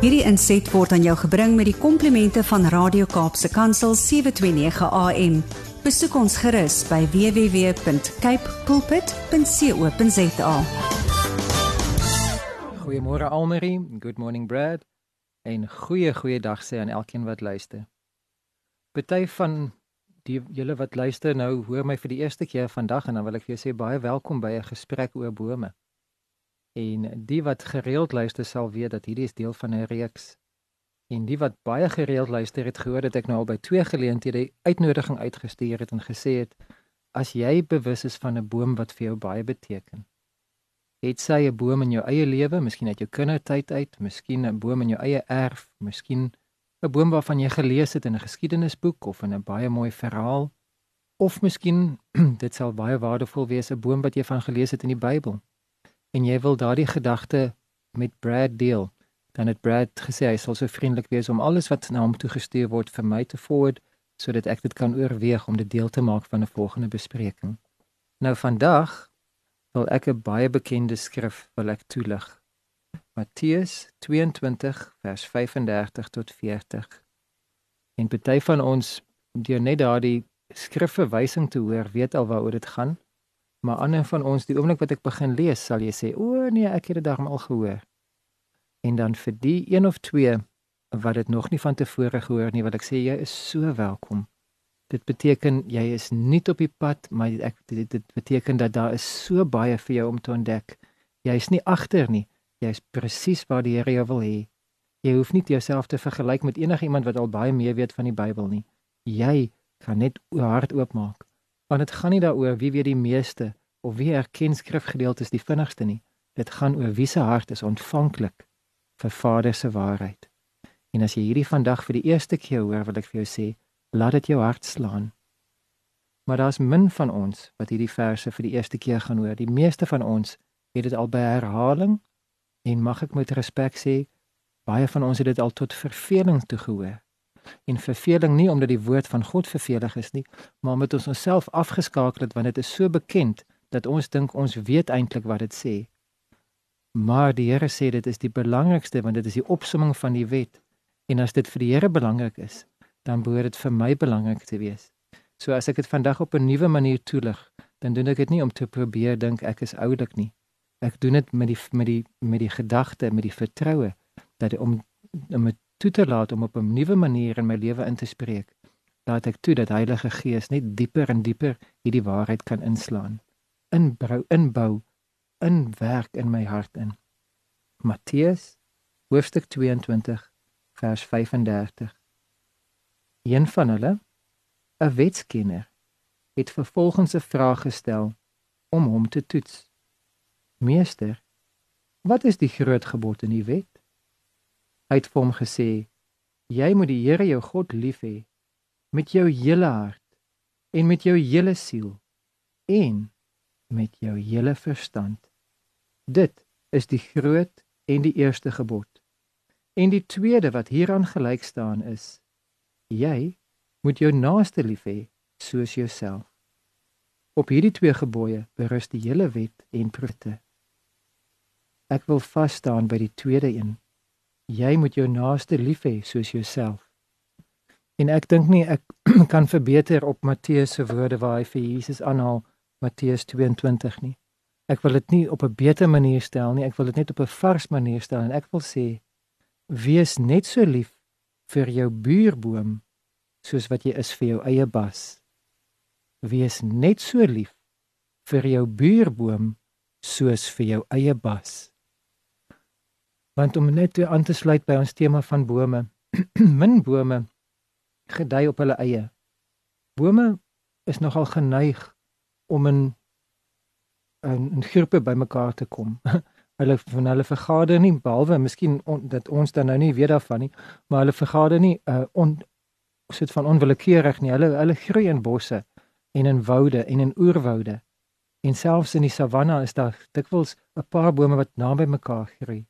Hierdie inset word aan jou gebring met die komplimente van Radio Kaapse Kansel 729 AM. Besoek ons gerus by www.cape pulpit.co.za. Goeiemôre Almarie, good morning Brad. En goeie goeie dag sê aan elkeen wat luister. Party van die julle wat luister nou hoor my vir die eerste keer vandag en dan wil ek vir jou sê baie welkom by 'n gesprek oor bome. En die wat gereeld luister sal weet dat hierdie is deel van 'n reeks. En die wat baie gereeld luister het gehoor dat ek nou al by twee geleenthede uitnodiging uitgestuur het en gesê het as jy bewus is van 'n boom wat vir jou baie beteken. Het sy 'n boom in jou eie lewe, miskien uit jou kindertyd uit, miskien 'n boom in jou eie erf, miskien 'n boom waarvan jy gelees het in 'n geskiedenisboek of in 'n baie mooi verhaal of miskien dit sal baie waardevol wees 'n boom wat jy van gelees het in die Bybel en jy wil daardie gedagte met Brad deel, dan het Brad gesê hy sal so vriendelik wees om alles wat na hom toe gestuur word vir my te forward sodat ek dit kan oorweeg om dit deel te maak van 'n volgende bespreking. Nou vandag wil ek 'n baie bekende skrif wil ek toelig. Matteus 22 vers 35 tot 40. En party van ons deur net daardie skrifverwysing te hoor, weet al waaroor dit gaan. Maar ander van ons, die oomblik wat ek begin lees, sal jy sê, "O nee, ek het dit darm al gehoor." En dan vir die een of twee wat dit nog nie van tevore gehoor nie, wil ek sê jy is so welkom. Dit beteken jy is nie op die pad, maar ek dit, dit beteken dat daar is so baie vir jou om te ontdek. Jy is nie agter nie. Jy is presies waar die Here jou wil hê. Jy hoef nie jouself te vergelyk met enigiemand wat al baie meer weet van die Bybel nie. Jy kan net jou hart oopmaak Want dit gaan nie daaroor wie weet die meeste of wie erken skrifgedeeltes die vinnigste nie. Dit gaan oor wie se hart is ontvanklik vir Vader se waarheid. En as jy hierdie vandag vir die eerste keer hoor, wil ek vir jou sê, laat dit jou hart slaan. Maar daar's min van ons wat hierdie verse vir die eerste keer gaan hoor. Die meeste van ons het dit al by herhaling en mag ek met respek sê, baie van ons het dit al tot verveling toe gehoor en verveling nie omdat die woord van God vervelig is nie, maar omdat ons onsself afgeskakel het want dit is so bekend dat ons dink ons weet eintlik wat dit sê. Maar die Here sê dit is die belangrikste want dit is die opsomming van die wet. En as dit vir die Here belangrik is, dan behoort dit vir my belangrik te wees. So as ek dit vandag op 'n nuwe manier toelig, dan doen ek dit nie om te probeer dink ek is oulik nie. Ek doen dit met die met die met die gedagte, met die vertroue dat om om met toe te laat om op 'n nuwe manier in my lewe in te spreek. Laat ek toe dat Heilige Gees net dieper en dieper hierdie waarheid kan inslaan. Inbou, inbou, inwerk in my hart in. Matteus hoofstuk 22 vers 35. Een van hulle, 'n wetskenner, het vervolgens 'n vraag gestel om hom te toets. Meester, wat is die groot gebod in die wet? Hy het vir hom gesê: "Jy moet die Here jou God lief hê met jou hele hart en met jou hele siel en met jou hele verstand. Dit is die groot en die eerste gebod. En die tweede wat hieraan gelyk staan is: Jy moet jou naaste lief hê soos jouself. Op hierdie twee gebooie berus die hele wet en profete. Ek wil vas staan by die tweede een jy moet jou naaste lief hê soos jouself. En ek dink nie ek kan verbeter op Matteus se woorde waar hy vir Jesus aanhaal Matteus 22 nie. Ek wil dit nie op 'n beter manier stel nie, ek wil dit net op 'n vars manier stel en ek wil sê wees net so lief vir jou buurboom soos wat jy is vir jou eie bas. Wees net so lief vir jou buurboom soos vir jou eie bas. Want om net weer aan te sluit by ons tema van bome, min bome gedei op hulle eie. Bome is nogal geneig om in 'n groepe bymekaar te kom. hulle van hulle vergader nie behalwe miskien on, dat ons dan nou nie weet daarvan nie, maar hulle vergader nie uh on sit van onwillekeurig nie. Hulle hulle groei in bosse en in woude en in oerwoude. En selfs in die savanna is daar dikwels 'n paar bome wat naby mekaar groei.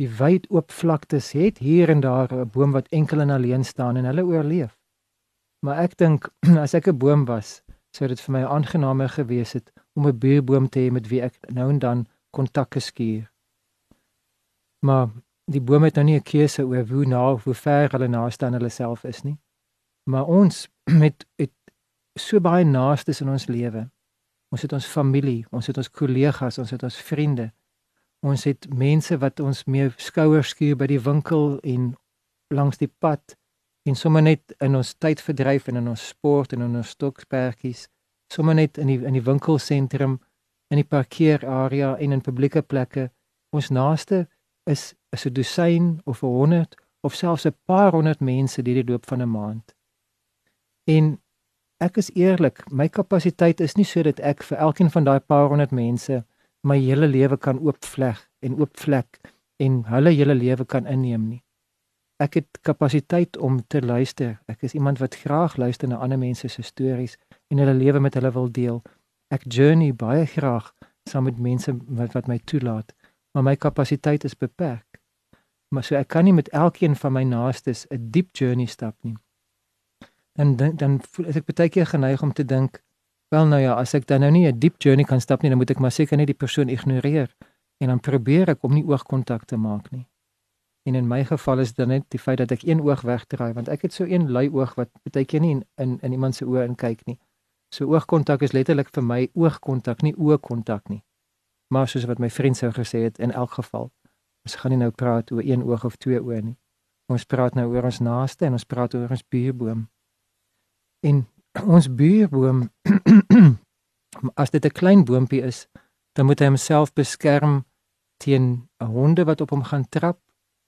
Die wyd oop vlaktes het hier en daar 'n boom wat enkel en alleen staan en hulle oorleef. Maar ek dink as ek 'n boom was, sou dit vir my aangenaamer gewees het om 'n buurboom te hê met wie ek nou en dan kontak geskuur. Maar die boom het nou nie 'n keuse oor hoe na hoe ver hulle naaste aan hulle self is nie. Maar ons met het so baie naastes in ons lewe. Ons het ons familie, ons het ons kollegas, ons het ons vriende. Ons het mense wat ons mee skouers skuur by die winkel en langs die pad en sommer net in ons tyd verdryf en in ons sport en in ons stokspertjies, sommer net in die in die winkelsentrum, in die parkeerarea en in publieke plekke. Ons naaste is is 'n dosyn of 'n 100 of selfs 'n paar honderd mense deur die loop van 'n maand. En ek is eerlik, my kapasiteit is nie sodat ek vir elkeen van daai paar honderd mense my hele lewe kan oopvleg en oopvlek en hulle hele lewe kan inneem nie. Ek het kapasiteit om te luister. Ek is iemand wat graag luister na ander mense se stories en hulle lewe met hulle wil deel. Ek journey baie graag saam met mense wat wat my toelaat maar my kapasiteit is beperk. Maar so ek kan nie met elkeen van my naastes 'n diep journey stap nie. En dan dan voel ek baie keer geneig om te dink, wel nou ja, as ek dan nou nie 'n diep journey kan stap nie, dan moet ek maar seker net die persoon ignoreer en dan probeer ek om nie oogkontak te maak nie. En in my geval is dit net die feit dat ek een oog wegdraai want ek het so een lui oog wat baie keer nie in in, in iemand se oë inkyk nie. So oogkontak is letterlik vir my oogkontak, nie oogkontak nie. Maar soos wat my vriend sou gesê het in elk geval, ons gaan nie nou praat oor een oog of twee oë nie. Ons praat nou oor ons naaste en ons praat oor ons buurboom. En ons buurboom as dit 'n klein boontjie is, dan moet hy homself beskerm teen honde wat op hom gaan trap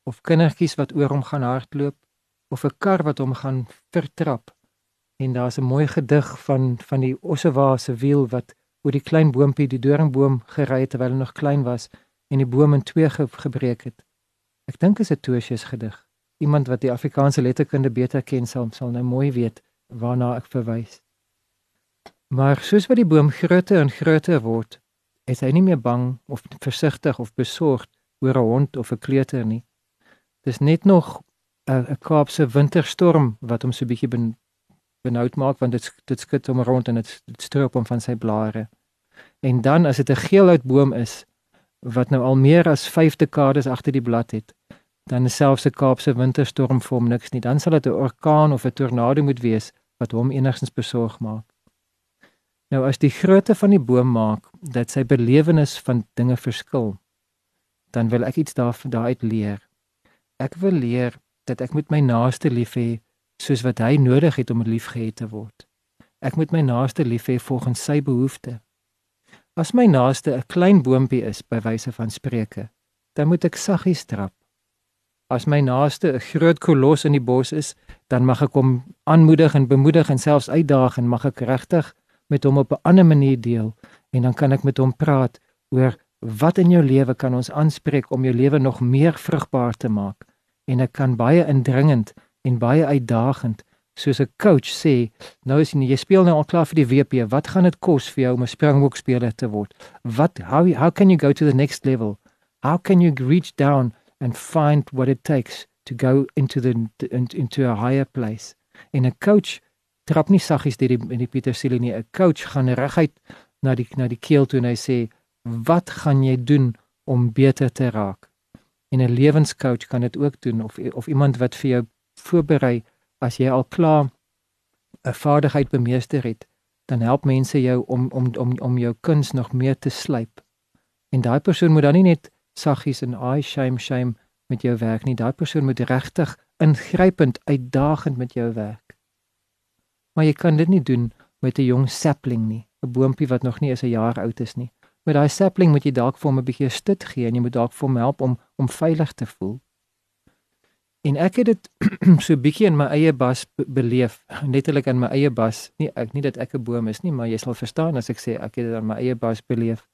of kindertjies wat oor hom gaan hardloop of 'n kar wat hom gaan vertrap. En daar's 'n mooi gedig van van die Ossewa se wiel wat hoe die klein boontjie die doringboom gery het terwyl hy nog klein was en die boom in twee ge gebreek het. Ek dink is 'n Tosius gedig. Iemand wat die Afrikaanse letterkunde beter ken sal sal nou mooi weet waarna ek verwys. Maar soos wat die boom groter en groter word, is hy nie meer bang of versigtig of besorgd oor 'n hond of 'n kleuter nie. Dis net nog 'n Kaapse winterstorm wat hom so bietjie ben, benoud maak want dit dit skud hom rond en dit stroop hom van sy blare. En dan as dit 'n geelhoutboom is wat nou al meer as 5 dekades agter die blad het, dan is selfs 'n Kaapse winterstorm vir hom niks nie. Dan sal dit 'n orkaan of 'n tornado moet wees wat hom enigstens besorg maak. Nou as die grootte van die boom maak dat sy belewenis van dinge verskil, dan wil ek iets daarvan daaruit leer. Ek wil leer dat ek met my naaste lief hê soos wat hy nodig het om liefgehad te word. Ek moet my naaste lief hê volgens sy behoeftes. As my naaste 'n klein boontjie is by wyse van spreuke, dan moet ek saggies trap. As my naaste 'n groot kolos in die bos is, dan mag ek hom aanmoedig en bemoedig en selfs uitdaag en mag ek regtig met hom op 'n ander manier deel en dan kan ek met hom praat oor wat in jou lewe kan ons aanspreek om jou lewe nog meer vrugbaar te maak en ek kan baie indringend en baie uitdagend soos 'n coach sê, nou is jy speel nou al klaar vir die WP, wat gaan dit kos vir jou om 'n Springbok speler te word? Wat how how can you go to the next level? How can you reach down and find what it takes to go into the into a higher place? En 'n coach trap nie saggies deur die in die Pietersilie nie. 'n Coach gaan reguit na die na die keel toe en hy sê, "Wat gaan jy doen om beter te raak?" En 'n lewenscoach kan dit ook doen of of iemand wat vir jou voorberei as jy al klaar 'n vaardigheid bemeester het, dan help mense jou om om om om jou kuns nog meer te slyp. En daai persoon moet dan nie net saggies en ai shame shame met jou werk nie. Daai persoon moet regtig ingrypend uitdagend met jou werk. Maar jy kan dit nie doen met 'n jong sapling nie, 'n boontjie wat nog nie eens 'n jaar oud is nie. Met daai sapling moet jy dalk vir hom 'n bietjie stut gee en jy moet dalk vir hom help om om veilig te voel. En ek het dit so bietjie in my eie bas beleef, nettelik in my eie bas. Nie ek nie dat ek 'n boom is nie, maar jy sal verstaan as ek sê ek het dit in my eie bas beleef.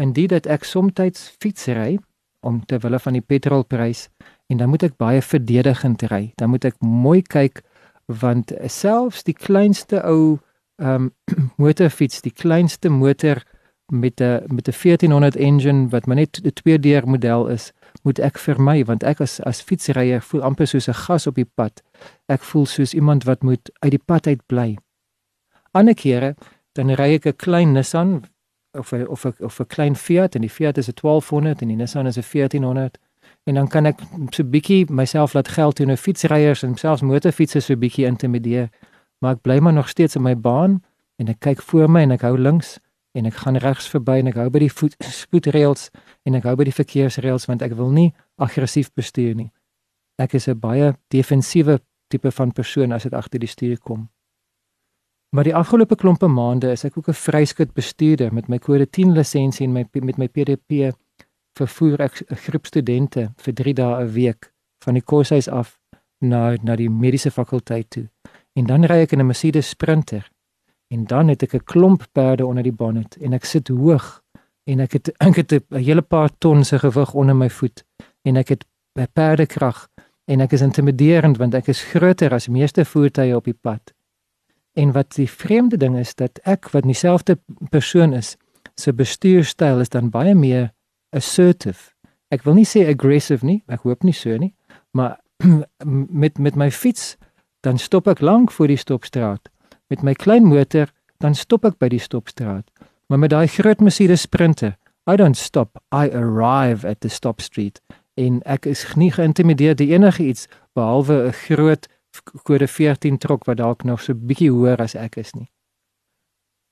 En dit dat ek soms fietsry om te wille van die petrolprys en dan moet ek baie verdedigend ry. Dan moet ek mooi kyk want selfs die kleinste ou ehm um, motorfiets, die kleinste motor met 'n met 'n 1400 engine wat maar net 'n 2-deur model is, moet ek vermy want ek as as fietsryer voel amper soos 'n gas op die pad. Ek voel soos iemand wat moet uit die pad uit bly. Ander kere dan ry ek 'n klein Nissan of a, of a, of 'n klein Fiat en die Fiat is 'n 1200 en die Nissan is 'n 1400 en dan kan ek so bietjie myself laat geld teenoor fietsryers en selfs motorfietsers so bietjie intimideer. Maar ek bly maar nog steeds in my baan en ek kyk voor my en ek hou links en ek gaan regs verby en ek hou by die voet spoedreëls en ek hou by die verkeersreëls want ek wil nie aggressief bestuur nie. Ek is 'n baie defensiewe tipe van persoon as dit agter die stuur kom. Maar die afgelope klompe maande is ek ook 'n vryskut bestuurder met my kode 10 lisensie en my met my PDP vervoer ek 'n groep studente vir 3 dae 'n week van die koshuis af na na die mediese fakulteit toe. En dan ry ek in 'n Mercedes Sprinter. En dan het ek 'n klomp perde onder die bonnet en ek sit hoog en ek het ek het 'n hele paar ton se gewig onder my voet en ek het perdekrag en ek is intimiderend want ek is groter as meeste voertuie op die pad. En wat die vreemde ding is dat ek wat dieselfde persoon is, se bestuurstyl is dan baie meer assertive. Ek wil nie sê aggressive nie, ek hoop nie so nie, maar met met my fiets dan stop ek lank voor die stopstraat. Met my klein motor dan stop ek by die stopstraat. Maar met daai groot Mercedes Sprinter, I don't stop, I arrive at the stop street en ek is nie geïntimideer deur enige iets behalwe 'n groot kode 14 trok wat dalk nog so bietjie hoër as ek is nie.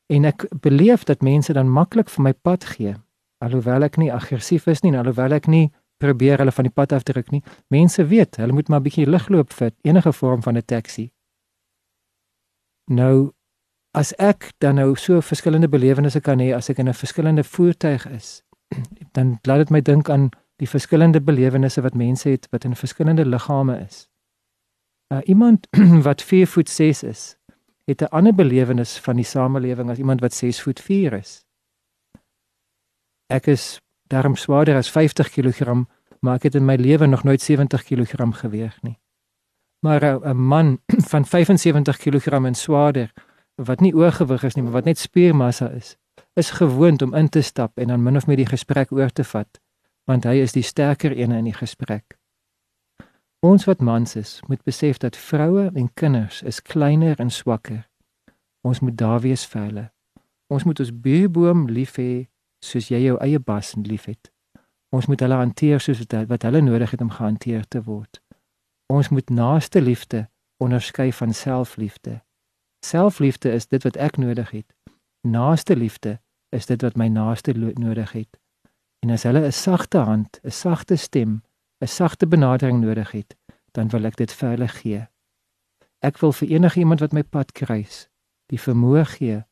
En ek beleef dat mense dan maklik vir my pad gee alhoewel ek nie aggressief is nie en alhoewel ek nie probeer hulle van die pad afdruk nie. Mense weet, hulle moet maar bietjie ligloop vir enige vorm van 'n taxi. Nou as ek dan nou so verskillende belewennisse kan hê as ek in 'n verskillende voertuig is, dan laat dit my dink aan die verskillende belewennisse wat mense het wat in verskillende liggame is. Uh, iemand wat 4 voet 6 is, het 'n ander belewenis van die samelewing as iemand wat 6 voet 4 is. Ek is darm swaarder as 50 kg, maar ek het in my lewe nog nooit 70 kg geweeg nie. Maar 'n man van 75 kg en swaarder wat nie oorgewig is nie, maar wat net spiermassa is, is gewoond om in te stap en dan min of meer die gesprek oor te vat, want hy is die sterker een in die gesprek. Ons wat mans is, moet besef dat vroue en kinders is kleiner en swakker. Ons moet daar wees vir hulle. Ons moet ons buurboom lief hê soos jy jou eie bas liefhet. Ons moet hulle hanteer soos wat hulle nodig het om gehanteer te word. Ons moet naaste liefde onderskei van selfliefde. Selfliefde is dit wat ek nodig het. Naaste liefde is dit wat my naaste nodig het. En as hulle 'n sagte hand, 'n sagte stem, 'n sagte benadering nodig het, dan wil ek dit vir hulle gee. Ek wil vir enige iemand wat my pad kruis, die vermoë gee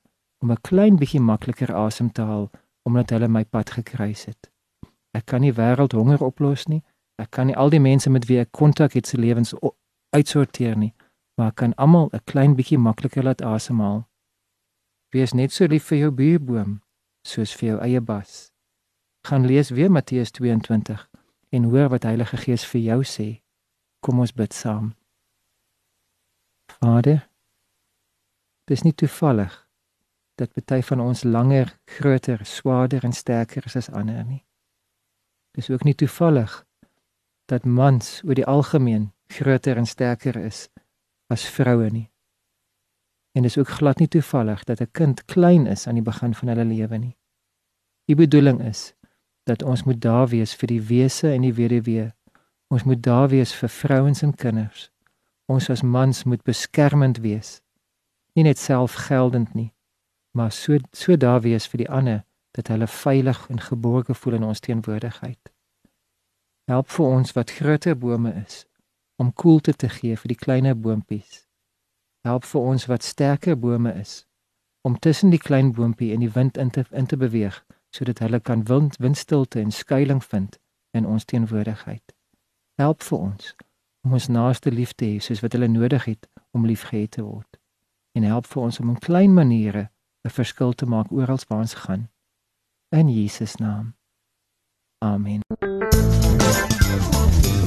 om 'n klein bietjie makliker asem te haal omdat hulle my pad gekruis het. Ek kan nie wêreldhonger oplos nie. Ek kan nie al die mense met wie ek kontak het se lewens uitsorteer nie, maar ek kan almal 'n klein bietjie makliker laat asemhaal. Wees net so lief vir jou buurboom soos vir jou eie bas. Gaan lees weer Matteus 22 en hoor wat Heilige Gees vir jou sê. Kom ons bid saam. Vader, dis nie toevallig dat party van ons langer, groter, swaarder en sterker is as ander nie. Dis ook nie toevallig dat mans oor die algemeen groter en sterker is as vroue nie. En dis ook glad nie toevallig dat 'n kind klein is aan die begin van hulle lewe nie. Die bedoeling is dat ons moet daar wees vir die wese en die weduwee. Ons moet daar wees vir vrouens en kinders. Ons as mans moet beskermend wees. Nie net selfgeldend nie, maar so so daar wees vir die ander dat hulle veilig en geborge voel in ons teenwoordigheid. Help vir ons wat groter bome is om koelte te gee vir die kleiner boontjies. Help vir ons wat sterker bome is om tussen die klein boontjie en die wind in te in te beweeg sodat hulle kan wind windstilte en skuilings vind in ons teenwoordigheid. Help vir ons om ons naaste lief te hê soos wat hulle nodig het om liefgehad te word. En help vir ons om in klein maniere 'n verskil te maak oral waar ons gaan. In Jesus naam. Amen.